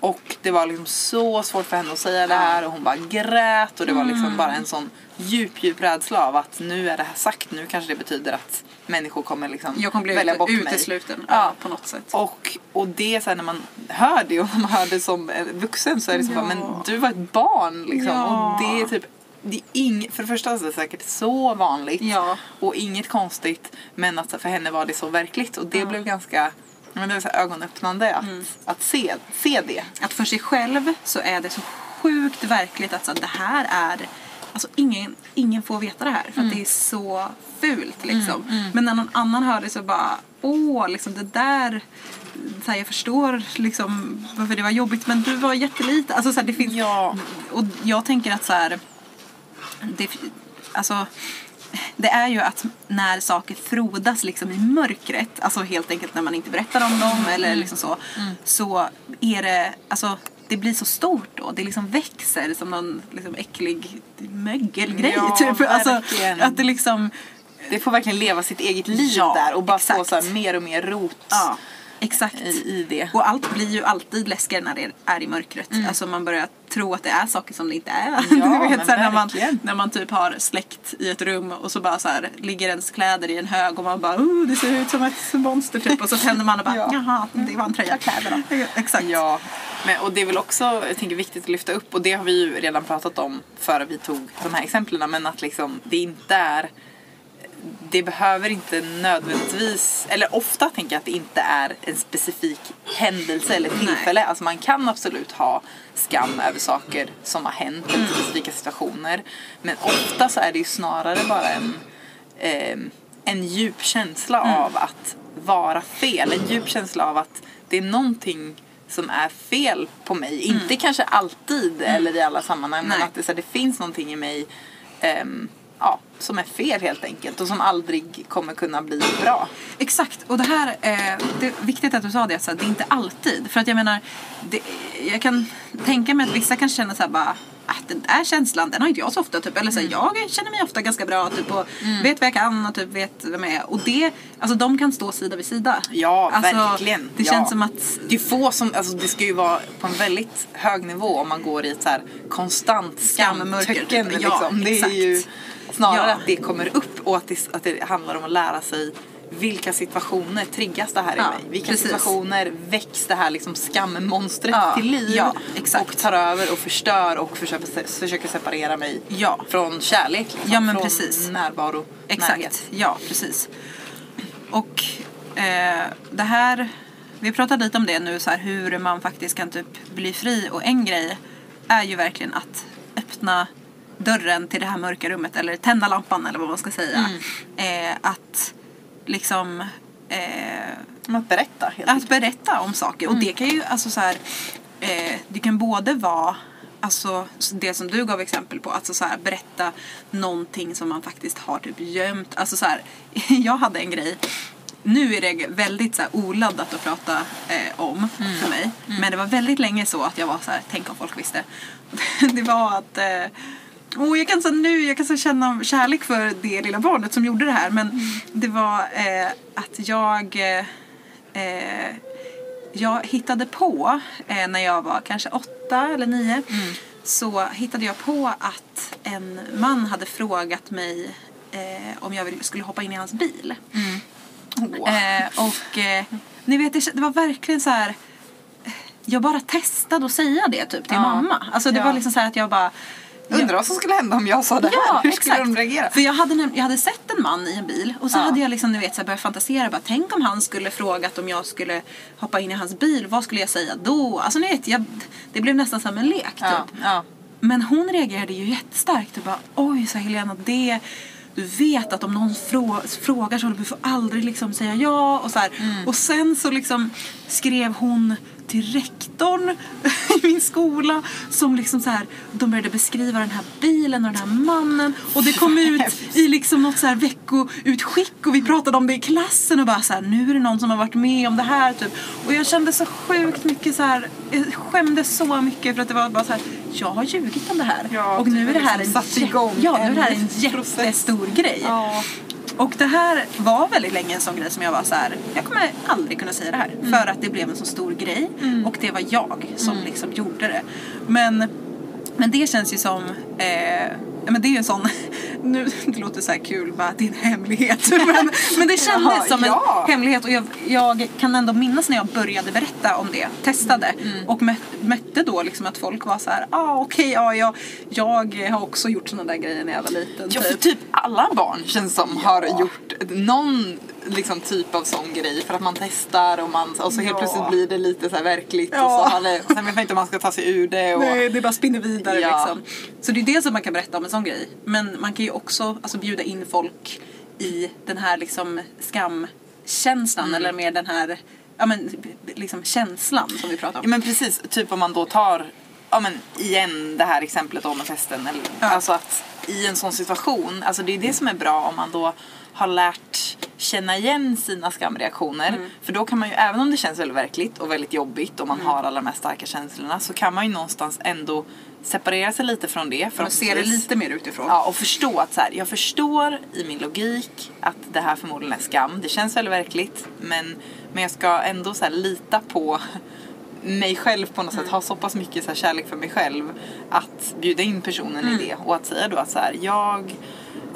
Och det var liksom så svårt för henne att säga det här och hon bara grät och det var liksom bara en sån djup, djup rädsla av att nu är det här sagt, nu kanske det betyder att människor kommer liksom Jag kommer bli välja bort mig. utesluten Ja. ja. på något sätt. Och, och det så här, när man hör det och man hör det som vuxen så är det som Ja. bara, men du var ett barn liksom. Ja. Och det är typ, det är ing, för det första så är det säkert så vanligt Ja. och inget konstigt men att för henne var det så verkligt och det blev ganska men det var så ögonöppnande att, Mm. att se, se det. att för sig själv så är det så sjukt verkligt att så, det här är Alltså ingen, ingen får veta det här för Mm. att det är så fult liksom. Men när någon annan hör det så bara åh, liksom det där så här, jag förstår liksom varför det var jobbigt men du var jättelite. Alltså så här, det finns Ja. och jag tänker att så här det, alltså det är ju att när saker frodas liksom i mörkret, alltså helt enkelt när man inte berättar om dem eller liksom så, så är det, alltså det blir så stort då. Det liksom växer som någon liksom äcklig mögelgrej Ja, typ. Alltså, att det liksom, Det får verkligen leva sitt eget liv Ja, där och bara få exakt. så här, mer och mer rot ja, exakt. i, i det. Och allt blir ju alltid läskigare när det är i mörkret. Alltså man börjar tro att det är saker som det inte är. Ja, du men vet, så när, man, när man typ har släkt i ett rum och så bara så här, ligger ens kläder i en hög och man bara oh, det ser ut som ett monster typ. Och så tänder man och bara Ja. jaha, det var en tröja. Kläder då. Exakt. Ja, men, och det är väl också jag tänker, viktigt att lyfta upp och det har vi ju redan pratat om före vi tog de här exemplen men att liksom det inte är det behöver inte nödvändigtvis, eller ofta tänker jag att det inte är en specifik händelse eller tillfälle. Alltså man kan absolut ha skam över saker som har hänt eller specifika situationer. Men ofta så är det ju snarare bara en, eh, en djup känsla av att vara fel. En djup känsla av att det är någonting som är fel på mig. Inte kanske alltid eller i alla sammanhang men Nej. att det, så här, det finns någonting i mig ja, som är fel helt enkelt och som aldrig kommer kunna bli bra. Exakt, och det här, eh, det är viktigt att du sa det, så att det är inte alltid. För att jag menar, det, jag kan tänka mig att vissa kan känna så här bara att den där känslan, den har inte jag så ofta. Typ. Eller så här, jag känner mig ofta ganska bra typ, och vet vad jag kan och typ, vet vem jag är. Och det, alltså de kan stå sida vid sida. Ja, alltså, verkligen. Det ja. känns som att Det är få som, alltså det ska ju vara på en väldigt hög nivå om man går i ett så här konstant skamtöcken. typ. Ja, liksom. Det är exakt. ju snarare Ja. att det kommer upp och att det, att det handlar om att lära sig vilka situationer triggas det här Ja, i mig? Vilka precis. situationer väcks det här liksom skammonstret Ja, till liv? ja. Och tar över och förstör och försöker, försöker separera mig Ja. från kärlek. Liksom, Ja, men från precis. närvaro, Exakt, närhet. ja precis. Och eh, det här, vi pratade lite om det nu så här hur man faktiskt kan typ bli fri och en grej är ju verkligen att öppna dörren till det här mörka rummet eller tända lampan eller vad man ska säga. Mm. Eh, att liksom eh, Att berätta helt att berätta om saker. Och det kan ju alltså så här, eh, det kan både vara Alltså det som du gav exempel på, alltså så här, berätta någonting som man faktiskt har typ gömt. Alltså så här, jag hade en grej, nu är det väldigt så här, oladdat att prata eh, om för mig. Men det var väldigt länge så att jag var så här, tänk om folk visste. det var att eh, Oh, jag kan så nu jag kan så känna kärlek för det lilla barnet som gjorde det här men det var eh, att jag eh, eh, jag hittade på eh, när jag var kanske åtta eller nio så hittade jag på att en man hade frågat mig eh, om jag skulle hoppa in i hans bil. Eh, och eh, ni vet, det, var verkligen så här. Jag bara testade att säga det typ till Ja. mamma. Alltså det Ja. var liksom så här att jag bara Undrar vad som skulle hända om jag sa det här? Ja, Hur exakt. skulle de reagera? För jag hade, jag hade sett en man i en bil och så Ja. hade jag liksom, ni vet, så här börjat fantisera. Bara, tänk om han skulle frågat om jag skulle hoppa in i hans bil. Vad skulle jag säga då? Alltså ni vet, jag, det blev nästan som en lek typ. Ja, ja. Men hon reagerade ju jättestarkt och bara oj, sa Helena, det du vet att om någon frå- frågar så du får aldrig liksom säga ja och så. Mm. Och sen så liksom skrev hon till rektorn i min skola som liksom så här, de började beskriva den här bilen och den här mannen och det kom ut i liksom något så här veckoutskick och vi pratade om det i klassen och bara så här, nu är det någon som har varit med om det här typ. Och jag kände så sjukt mycket så här, jag skämdes så mycket för att det var bara så här, jag har ljugit om det här. Ja, och nu du är det här liksom en, satt igång ja, nu är det här en jättestor grej. Ja. Och det här var väldigt länge en sån grej som jag var så här, jag kommer aldrig kunna säga det här. Mm. För att det blev en så stor grej. Och det var jag som liksom gjorde det. Men, men det känns ju som, eh, men det är ju en sån, nu det låter så här kul bara, det är en hemlighet. men, men det kändes Ja, som ja. en hemlighet och jag, jag kan ändå minnas när jag började berätta om det, testade. Mm. Och mö, mötte då liksom att folk var så här, ah, okej, ja, jag, jag har också gjort såna där grejer när jag var liten. Ja, för typ. typ alla barn känns som har gjort någon liksom, typ av sån grej för att man testar och, man, och så helt Ja. plötsligt blir det lite så här verkligt och, Ja. så har det, och sen vet man inte om man ska ta sig ur det. Och, Nej, det bara spinner vidare Ja. liksom. Så det är det som man kan berätta om en sån grej. Men man kan ju också alltså, bjuda in folk i den här liksom skamkänslan eller mer den här ja, men, liksom, känslan som vi pratar om. Ja men precis, typ om man då tar, ja men igen det här exemplet om festen. Eller, Ja. Alltså att i en sån situation, alltså det är det som är bra om man då har lärt känna igen sina skamreaktioner. Mm. För då kan man ju, även om det känns väldigt verkligt och väldigt jobbigt och man Mm. har alla de här starka känslorna så kan man ju någonstans ändå separera sig lite från det. För att se det lite mer utifrån. Ja, och förstå att så här, jag förstår i min logik att det här förmodligen är skam. Det känns väldigt verkligt. Men, men jag ska ändå så här, lita på mig själv på något sätt. Ha så pass mycket så här, kärlek för mig själv. Att bjuda in personen i det. Och att säga då att så här, jag...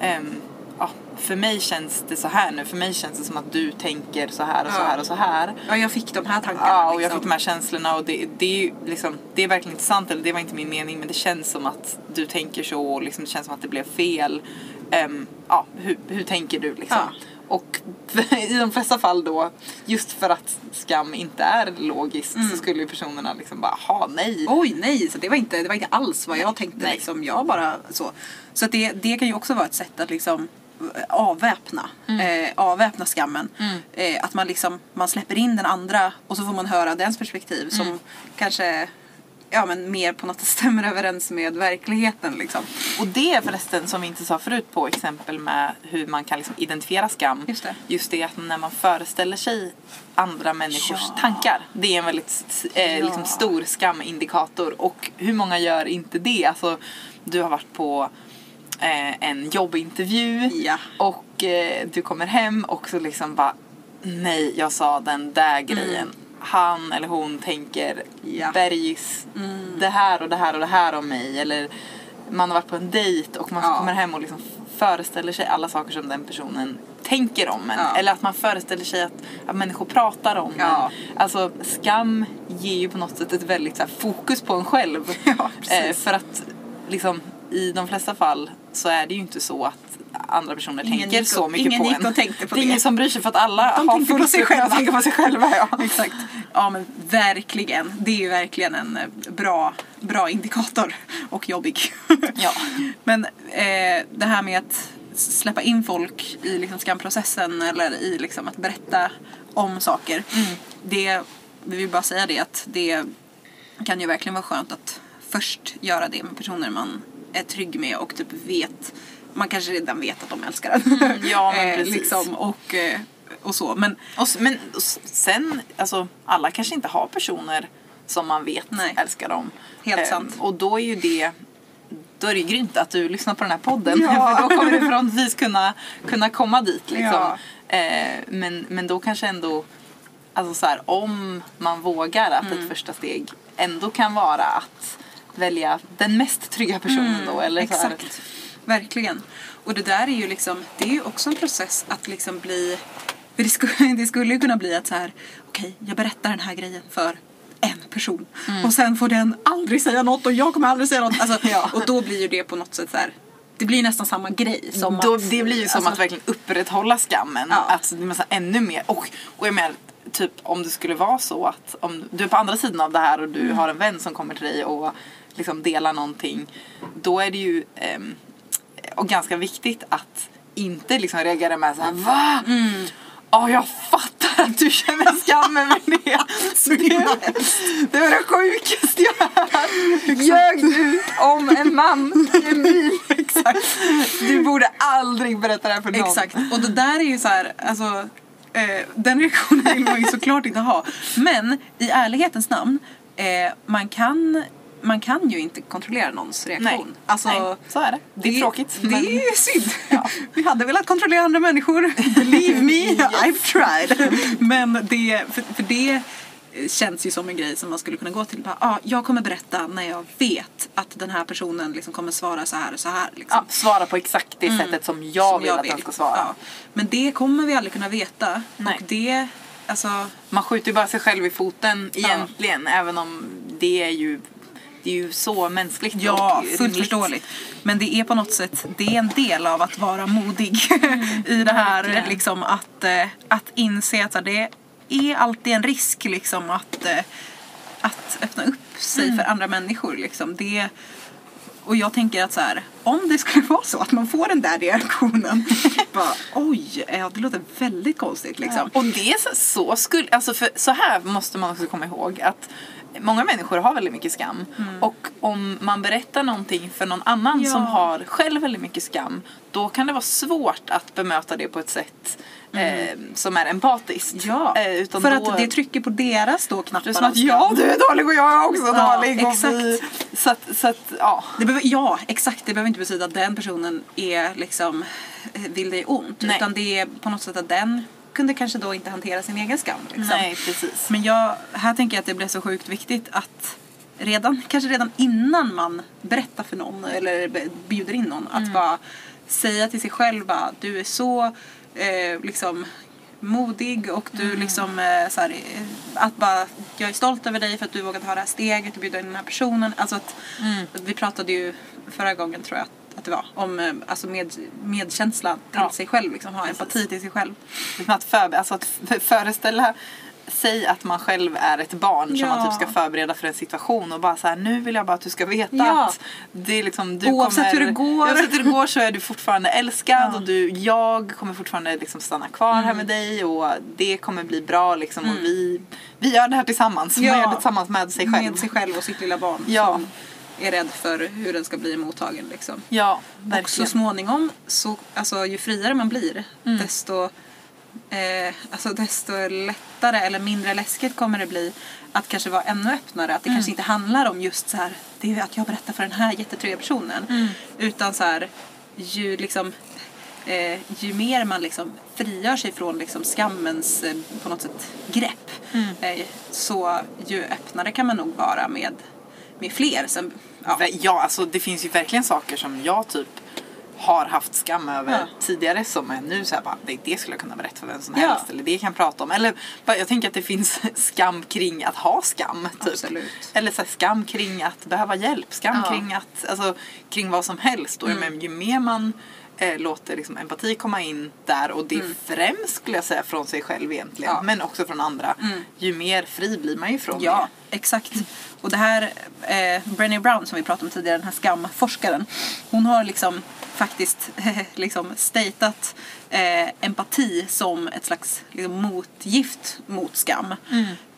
ehm, ja, för mig känns det så här nu. För mig känns det som att du tänker så här och så Ja. här och så här. Ja, jag fick de här tankarna. Ja, och jag liksom. fick de här känslorna och det, det, är liksom, det är verkligen inte sant, eller det var inte min mening, men det känns som att du tänker så och liksom, det känns som att det blev fel. Ehm, ja, hur, hur tänker du liksom? Ja. Och i de flesta fall då, just för att skam inte är logiskt Mm. så skulle ju personerna liksom bara, ha nej. Oj nej, så det var inte, det var inte alls vad jag tänkte. Nej. Liksom, jag bara så. Så att det, det kan ju också vara ett sätt att liksom eh, avväpna, Mm. eh, avväpna skammen. Eh, att man liksom, man släpper in den andra och så får man höra dens perspektiv som Mm. kanske ja, men mer på något sätt stämmer överens med verkligheten. Liksom. Och det är förresten som vi inte sa förut på exempel med hur man kan liksom identifiera skam. Just det. Just det att när man föreställer sig andra människors Ja. tankar. Det är en väldigt eh, Ja. liksom stor skamindikator. Och hur många gör inte det? Alltså, du har varit på eh, en jobbintervju Ja. och eh, du kommer hem och så liksom bara nej jag sa den där grejen. Han eller hon tänker Ja. bergis det här och det här och det här om mig. Eller man har varit på en dejt och man Ja. kommer hem och liksom föreställer sig alla saker som den personen tänker om en. Ja. Eller att man föreställer sig att, att människor pratar om Ja. en. Alltså skam ger ju på något sätt ett väldigt så här, fokus på en själv. Ja, eh, för att liksom i de flesta fall så är det ju inte så att andra personer Ingen tänker gick så och- mycket ingen på gick en. och tänkte på det är det. ingen som bryr sig för att alla De har tänker fullt sig själva. tänka på sig själva. Ja. Exakt. Ja men verkligen. Det är ju verkligen en eh, bra, bra indikator. Och jobbig. Ja. Men eh, det här med att släppa in folk i liksom skamprocessen eller i liksom att berätta om saker. Det, vi vill bara säga det att det kan ju verkligen vara skönt att först göra det med personer man är trygg med och typ vet man kanske redan vet att de älskar en. ja, men Eh, precis. liksom, och, eh, och så. Men Och, men och sen, alltså alla kanske inte har personer som man vet Nej. älskar dem. Helt sant. Och då är ju det då är det ju grymt att du lyssnar på den här podden. Ja. För då kommer du förhoppningsvis kunna, kunna komma dit. Liksom. Ja. Eh, men, men då kanske ändå, alltså så här, om man vågar att Mm. ett första steg ändå kan vara att välja den mest trygga personen då. Eller så. Mm, Exakt. Verkligen. Och det där är ju liksom, det är ju också en process att liksom bli, för det skulle, det skulle ju kunna bli att så här, okej, jag berättar den här grejen för en person och sen får den aldrig säga något och jag kommer aldrig säga något. Alltså, Ja. Och då blir ju det på något sätt så här, det blir nästan samma grej som Då, att, det blir ju som alltså, att verkligen upprätthålla skammen. Ja. Alltså, det är ännu mer. Och, och jag menar, typ om det skulle vara så att om du är på andra sidan av det här och du Mm. har en vän som kommer till dig och liksom delar någonting. Då är det ju ehm, och ganska viktigt att inte liksom reagera med så här va? Mm. Ja, jag fattar att du känner skam över det. Så himla det var det sjukaste jag hört. Ljög du om en man i en bil? Exakt. Du borde aldrig berätta det här för någon. Exakt. Och det där är ju så här, alltså eh, den reaktionen vill man ju såklart inte ha. Men i ärlighetens namn, eh, man, kan, man kan ju inte kontrollera någons reaktion. Nej, Alltså, Nej, så är det. Det är tråkigt. Det men- är synd. Ja. Vi hade velat kontrollera andra människor. Believe me, I've tried. Men det, för, för det känns ju som en grej som man skulle kunna gå till. Bara, ah, jag kommer berätta när jag vet att den här personen liksom kommer svara så här och så här. Liksom. ja, svara på exakt det sättet som jag Som vill att den ska svara. Ja. Men det kommer vi aldrig kunna veta. Nej. Och det, alltså, Man skjuter ju bara sig själv i foten egentligen. Även om det är ju, det är ju så mänskligt ja, och fullt förståeligt. Men det är på något sätt, det är en del av att vara modig i det här. verkligen. Liksom att, eh, att inse att det är alltid en risk liksom att, eh, att öppna upp sig för andra människor. Liksom. Det, och jag tänker att så här, om det skulle vara så att man får den där reaktionen. bara, Oj, ja, det låter väldigt konstigt liksom. Och det är så, så skulle, alltså för så här måste man också komma ihåg att många människor har väldigt mycket skam. Och om man berättar någonting för någon annan Mm. Ja. som har själv väldigt mycket skam då kan det vara svårt att bemöta det på ett sätt eh, som är empatiskt. Mm. Ja, Eh, utan för då, att det trycker på deras då knappar. som att ja, du är dålig och jag är också Ja, dålig. Exakt. vi, så, att, så att, ja. Det behöver, ja, exakt. Det behöver inte betyda att den personen är liksom eh, vill dig ont. Nej. Utan det är på något sätt att den kunde kanske då inte hantera sin egen skam. Liksom. Nej, precis. Men jag, här tänker jag att det blir så sjukt viktigt att redan, kanske redan innan man berättar för någon eller bjuder in någon Mm. att bara säga till sig själv bara du är så eh, liksom modig och du Mm. liksom eh, så här, eh, att bara jag är stolt över dig för att du vågat ta det här steget och bjuda in den här personen. Alltså att, Mm. vi pratade ju förra gången tror jag att, det var om eh, alltså med, medkänsla till Ja. sig själv liksom ha empati till sig själv. Att, för, alltså att föreställa säg att man själv är ett barn som Ja. man typ ska förbereda för en situation och bara så här, nu vill jag bara att du ska veta Ja. att det är liksom, du Oavsett kommer, hur det går. Oavsett hur det går så är du fortfarande älskad Ja. och du, jag kommer fortfarande liksom stanna kvar Mm. här med dig och det kommer bli bra liksom och vi, vi gör det här tillsammans. Man gör det tillsammans med sig själv. Med sig själv och sitt lilla barn Ja. som är rädd för hur den ska bli mottagen. Liksom. Ja, Och så verkligen. småningom, så, alltså, ju friare man blir, Mm. desto, eh, alltså, desto lättare eller mindre läskigt kommer det bli att kanske vara ännu öppnare. Att det Mm. kanske inte handlar om just så här, det är att jag berättar för den här jättetrygga personen. Mm. Utan så här, ju liksom Eh, ju mer man liksom frigör sig från liksom skammens eh, på något sätt grepp Mm. eh, så ju öppnare kan man nog vara med, med fler. Sen, ja. Ja. alltså det finns ju verkligen saker som jag typ har haft skam över Ja. tidigare som är nu så här bara, det, det skulle jag kunna berätta för vem som Ja. helst eller det kan jag prata om. Eller bara, jag tänker att det finns skam kring att ha skam. Typ. Absolut. Eller så här, skam kring att behöva hjälp, skam Ja. kring att, alltså kring vad som helst. Och Mm. men, ju mer man eh, låter liksom, empati komma in där och det främst skulle jag säga från sig själv egentligen. Mm. Ja. Men också från andra. Mm. Ju mer fri blir man ju från Ja, exakt. Och det här, eh, Brené Brown som vi pratade om tidigare, den här skamforskaren. Hon har liksom faktiskt liksom statat eh, empati som ett slags liksom, motgift mot skam.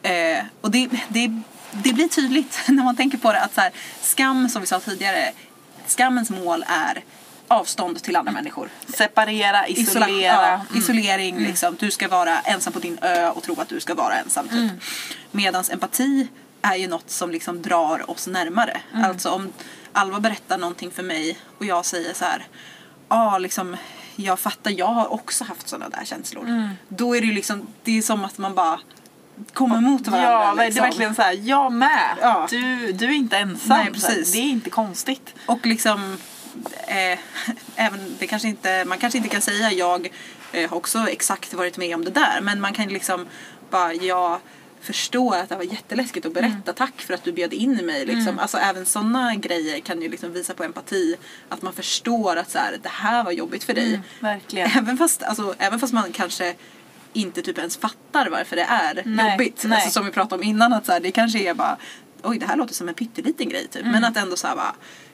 Eh, och det, det, det blir tydligt när man tänker på det att så här, skam som vi sa tidigare, skammens mål är avstånd till andra människor. Separera, Isola- isolera. ja, Isolering, liksom. Du ska vara ensam på din ö och tro att du ska vara ensam. Typ. Medans empati är ju något som liksom drar oss närmare. Alltså om Alva berättar någonting för mig och jag säger så här. Ja, liksom, jag fattar, jag har också haft sådana där känslor. Då är det ju liksom, det är som att man bara kommer mot varandra. Ja, det är liksom. verkligen så här, jag med. Ja. Du, du är inte ensam. Nej, precis. Det är inte konstigt. Och liksom, eh, även, det kanske inte, man kanske inte kan säga jag eh, har också exakt varit med om det där. Men man kan liksom bara, jag förstår att det var jätteläskigt att berätta. Mm. Tack för att du bjöd in mig. Liksom. Alltså även sådana grejer kan ju liksom visa på empati. Att man förstår att så här, det här var jobbigt för dig. Mm. Även, fast, alltså, även fast man kanske inte typ ens fattar varför det är Nej, jobbigt. nej. Alltså, som vi pratade om innan att så här, det kanske är bara Oj det här låter som en pytteliten grej typ. Mm. Men att ändå så här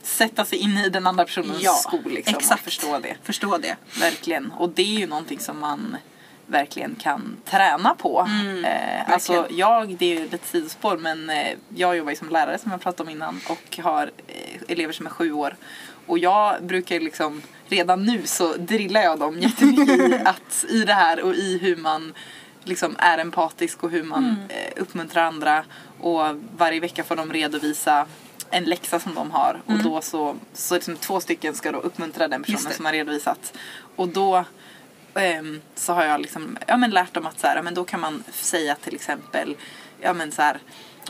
Sätta sig in i den andra personens Ja, skor liksom, exakt. och förstå det. Förstå det. Verkligen. Och det är ju någonting som man verkligen kan träna på. Mm, eh, alltså jag, det är ju ett sidospår men eh, jag jobbar ju som lärare som jag pratade om innan och har eh, elever som är sju år. Och jag brukar liksom, redan nu så drillar jag dem jättemycket i, att, i det här och i hur man liksom är empatisk och hur man Mm. eh, uppmuntrar andra. Och varje vecka får de redovisa en läxa som de har och då så, så liksom två stycken ska då uppmuntra den Mm. Personen som har redovisat. Och då ehm, så har jag liksom, ja, men lärt dem att så här, ja, men då kan man säga till exempel ja, men så här,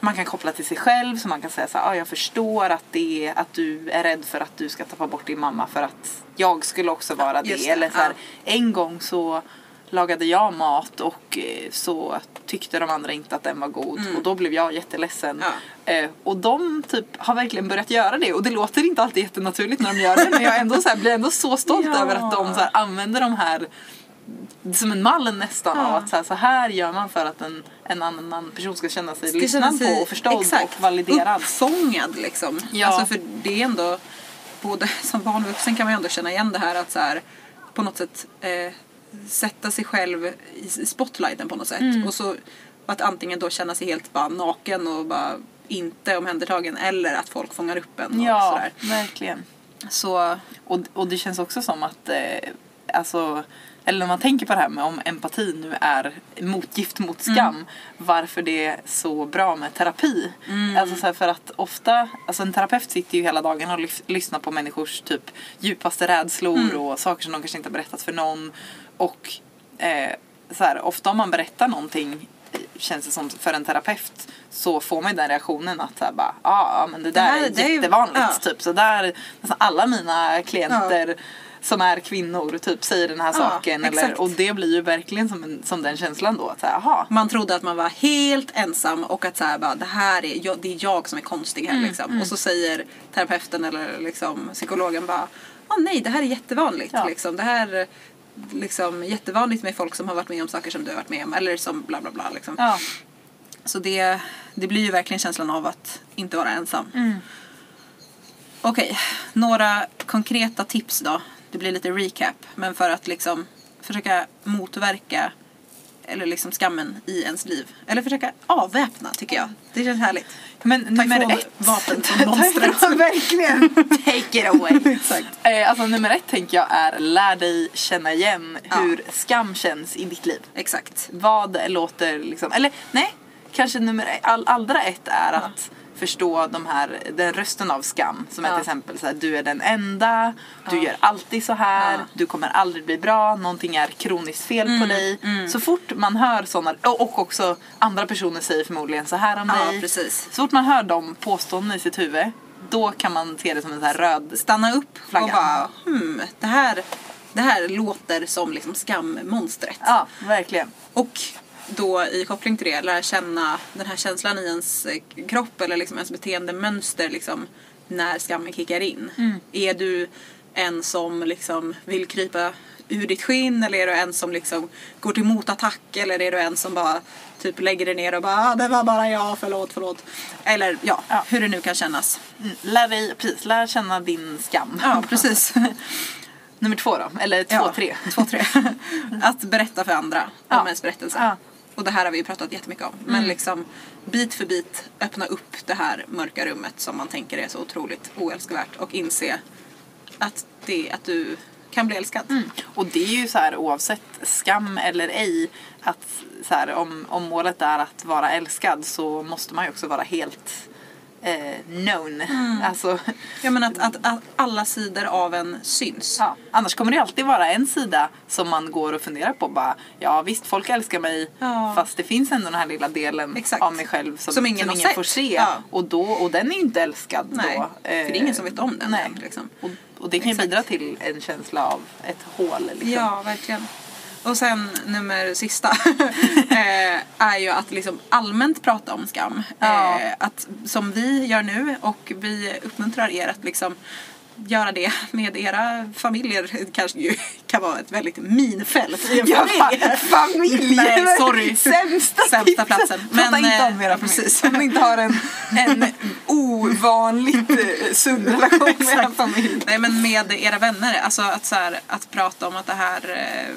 man kan koppla till sig själv så man kan säga så här, ja, jag förstår att, det är, att du är rädd för att du ska tappa bort din mamma för att jag skulle också vara det. Det, Eller så här, ja. en gång så lagade jag mat och eh, så tyckte de andra inte att den var god och då blev jag jätteledsen. Mm. Ja. Eh, och de typ har verkligen börjat göra det och det låter inte alltid jättenaturligt när de gör det men jag ändå så här, blir ändå så stolt Ja. över att de så här, använder de här som en mall nästan Ja. av att så här, så här gör man för att en, en annan person ska känna sig Ska lyssnad känna sig- på och förstådd exakt, och validerad. Uppfångad liksom. Ja. Alltså för det är ändå, både som barn och vuxen kan man ju ändå känna igen det här att så här, på något sätt eh, sätta sig själv i spotlighten på något sätt. Mm. Och så att antingen då känna sig helt bara naken och bara inte omhändertagen eller att folk fångar upp en och Ja, sådär. verkligen. Så Och, och det känns också som att eh, alltså eller när man tänker på det här med om empati nu är motgift mot skam varför det är så bra med terapi. Alltså så för att ofta, alltså en terapeut sitter ju hela dagen och lys- lyssnar på människors typ djupaste rädslor och saker som de kanske inte har berättat för någon. Och eh, så här, ofta om man berättar någonting känns det som för en terapeut så får man ju den reaktionen att så här bara, "Ah, ja men det där här- är det är ju- jättevanligt. ja. Typ. Så där, nästan alla mina klienter som är kvinnor typ säger den här Ja, saken. Eller, och det blir ju verkligen som, en, som den känslan då. Att så här, aha, man trodde att man var helt ensam och att så här, bara, det här är jag, det är jag som är konstig här. liksom. Och så säger terapeuten eller liksom, psykologen bara ah, nej det här är jättevanligt. Ja. Liksom. Det här, liksom jättevanligt med folk som har varit med om saker som du har varit med om eller som bla bla bla liksom. Ja. Så det, det blir ju verkligen känslan av att inte vara ensam. Okej, några konkreta tips då. Det blir lite recap. Men för att liksom försöka motverka eller liksom skammen i ens liv. Eller försöka avväpna tycker jag. Det känns härligt. Men nummer ett. vapen från monstret. Ja, verkligen. Take it away. Exakt. Eh, alltså nummer ett tänker jag är lär dig känna igen Ja. hur skam känns i ditt liv. Exakt. Vad låter liksom, eller nej, kanske nummer ett, all, allra ett är att förstå de här, den rösten av skam som är till exempel så här, du är den enda, du gör alltid så här, du kommer aldrig bli bra, någonting är kroniskt fel på Mm, dig. mm. Så fort man hör sådana, och också andra personer säger förmodligen så här om dig. precis. Så fort man hör de påståendena i sitt huvud, då kan man se det som en så här röd Stanna upp Flagga. och bara hmm, det här, det här låter som liksom skammonstret. Ja, verkligen. Och då i koppling till det lära känna den här känslan i ens eh, kropp eller liksom ens beteendemönster liksom, när skammen kickar in. Är du en som liksom vill krypa ur ditt skinn eller är du en som liksom går till motattack eller är du en som bara typ lägger dig ner och bara ah, det var bara jag, förlåt, förlåt. Eller ja, Ja. hur det nu kan kännas. Mm. Lär dig, precis, lär känna din skam. Ja, precis. Nummer två då, eller två, Ja, tre. Två, tre. att berätta för andra om Ja. ens berättelse. Och det här har vi ju pratat jättemycket om. Men liksom bit för bit öppna upp det här mörka rummet som man tänker är så otroligt oälskvärt och inse att, det, att du kan bli älskad. Mm. Och det är ju så här oavsett skam eller ej att så här, om, om målet är att vara älskad så måste man ju också vara helt eh, known. Alltså, Ja men att, att, att alla sidor av en syns. ja. Annars kommer det alltid vara en sida som man går och funderar på. Bara, ja visst, folk älskar mig Ja. fast det finns ändå den här lilla delen Exakt. av mig själv som, Som ingen har sett. får se. Ja. Och, då, och den är ju inte älskad Nej, då. för det är ingen som vet om den Nej. liksom. Och, och det kan ju bidra till en känsla av ett hål. Liksom. Ja, verkligen. Och sen nummer sista eh, är ju att liksom allmänt prata om skam. Ja. Eh, att, som vi gör nu och vi uppmuntrar er att liksom göra det med era familjer. Det kanske ju kan vara ett väldigt minfält i en Ja, familj. fa- familj! Nej, sorry. Sämsta, Sämsta platsen. Prata Men, inte eh, om era precis. precis. Om ni inte har en, en ovanligt eh, sund relation med er Exakt. familj. Nej men med era vänner, alltså att, så här, att prata om att det här, eh,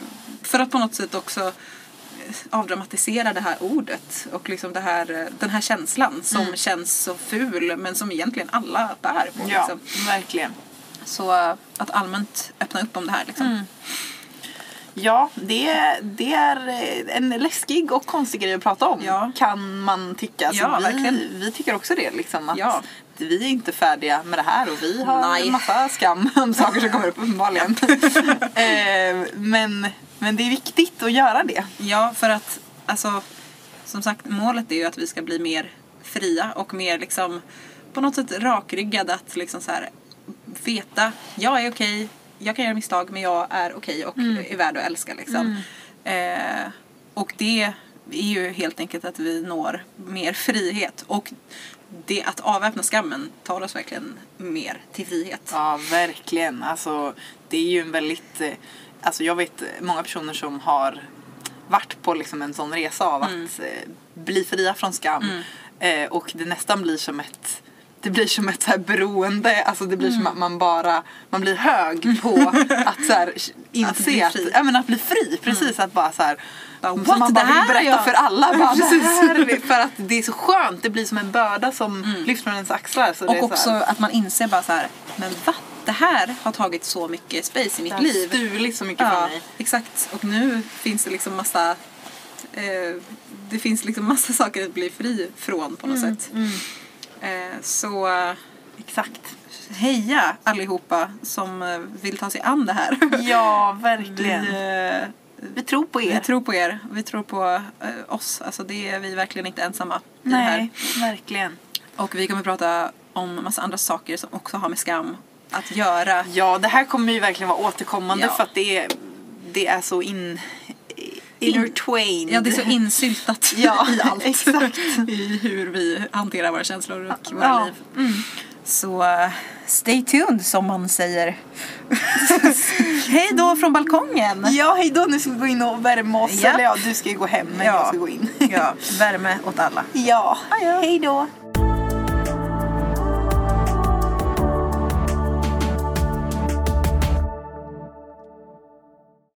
för att på något sätt också eh, avdramatisera det här ordet och liksom det här, eh, den här känslan som känns så ful men som egentligen alla bär på. Ja, Liksom. verkligen. Så eh, att allmänt öppna upp om det här liksom. Ja, det, det är en läskig och konstig grej att prata om. Ja. Kan man tycka. Så Ja, vi, verkligen. vi tycker också det. Liksom, att Ja. Vi är inte färdiga med det här och vi har Nej. en massa skam om saker som kommer upp uppenbarligen. Eh, men, men det är viktigt att göra det. Ja, för att alltså, som sagt målet är ju att vi ska bli mer fria och mer liksom på något sätt rakryggade att liksom så här veta, jag är okej, jag kan göra misstag men jag är okej och är värd att älska liksom. Eh, och det är ju helt enkelt att vi når mer frihet och det att avväpna skammen tar oss verkligen mer till frihet. Ja, verkligen. Alltså, det är ju en väldigt... Alltså, jag vet många personer som har varit på liksom en sån resa av Mm. att eh, bli fria från skam. Eh, och det nästan blir som ett det blir som ett så här beroende, alltså det blir Mm. som att man bara, man blir hög på att så här, inse bli att, fri. Mm. ja, men att bli fri. Precis, att bara så här, Bara, som "What? man bara vill berätta jag." för alla. Bara, Precis. För att det är så skönt, det blir som en börda som lyfts från ens axlar. Så det är Och så också här, att man inser bara så här, men va? Det här har tagit så mycket space i mitt det har liv. stulit så mycket från Ja, mig. exakt. Och nu finns det liksom massa eh, det finns liksom massa saker att bli fri från på något Mm, sätt. Eh, så Exakt. heja allihopa som eh, vill ta sig an det här. Ja, Vi, verkligen. eh, Vi tror på er. vi tror på er. Vi tror på oss. Alltså det är vi verkligen inte ensamma i det här. Nej, verkligen. Och vi kommer prata om massa andra saker som också har med skam att göra. Ja, det här kommer ju verkligen vara återkommande Ja. för att det är, det är så in, intertwined. Ja, det är så insyltat Ja, i allt. exakt. I hur vi hanterar våra känslor och våra Ja. liv. Så uh, stay tuned som man säger. hej då från balkongen. Ja, hej då. Nu ska vi gå in och värma oss. Ja. Eller ja, du ska ju gå hem men Ja. jag ska gå in. Ja, värme åt alla. ja, hej då.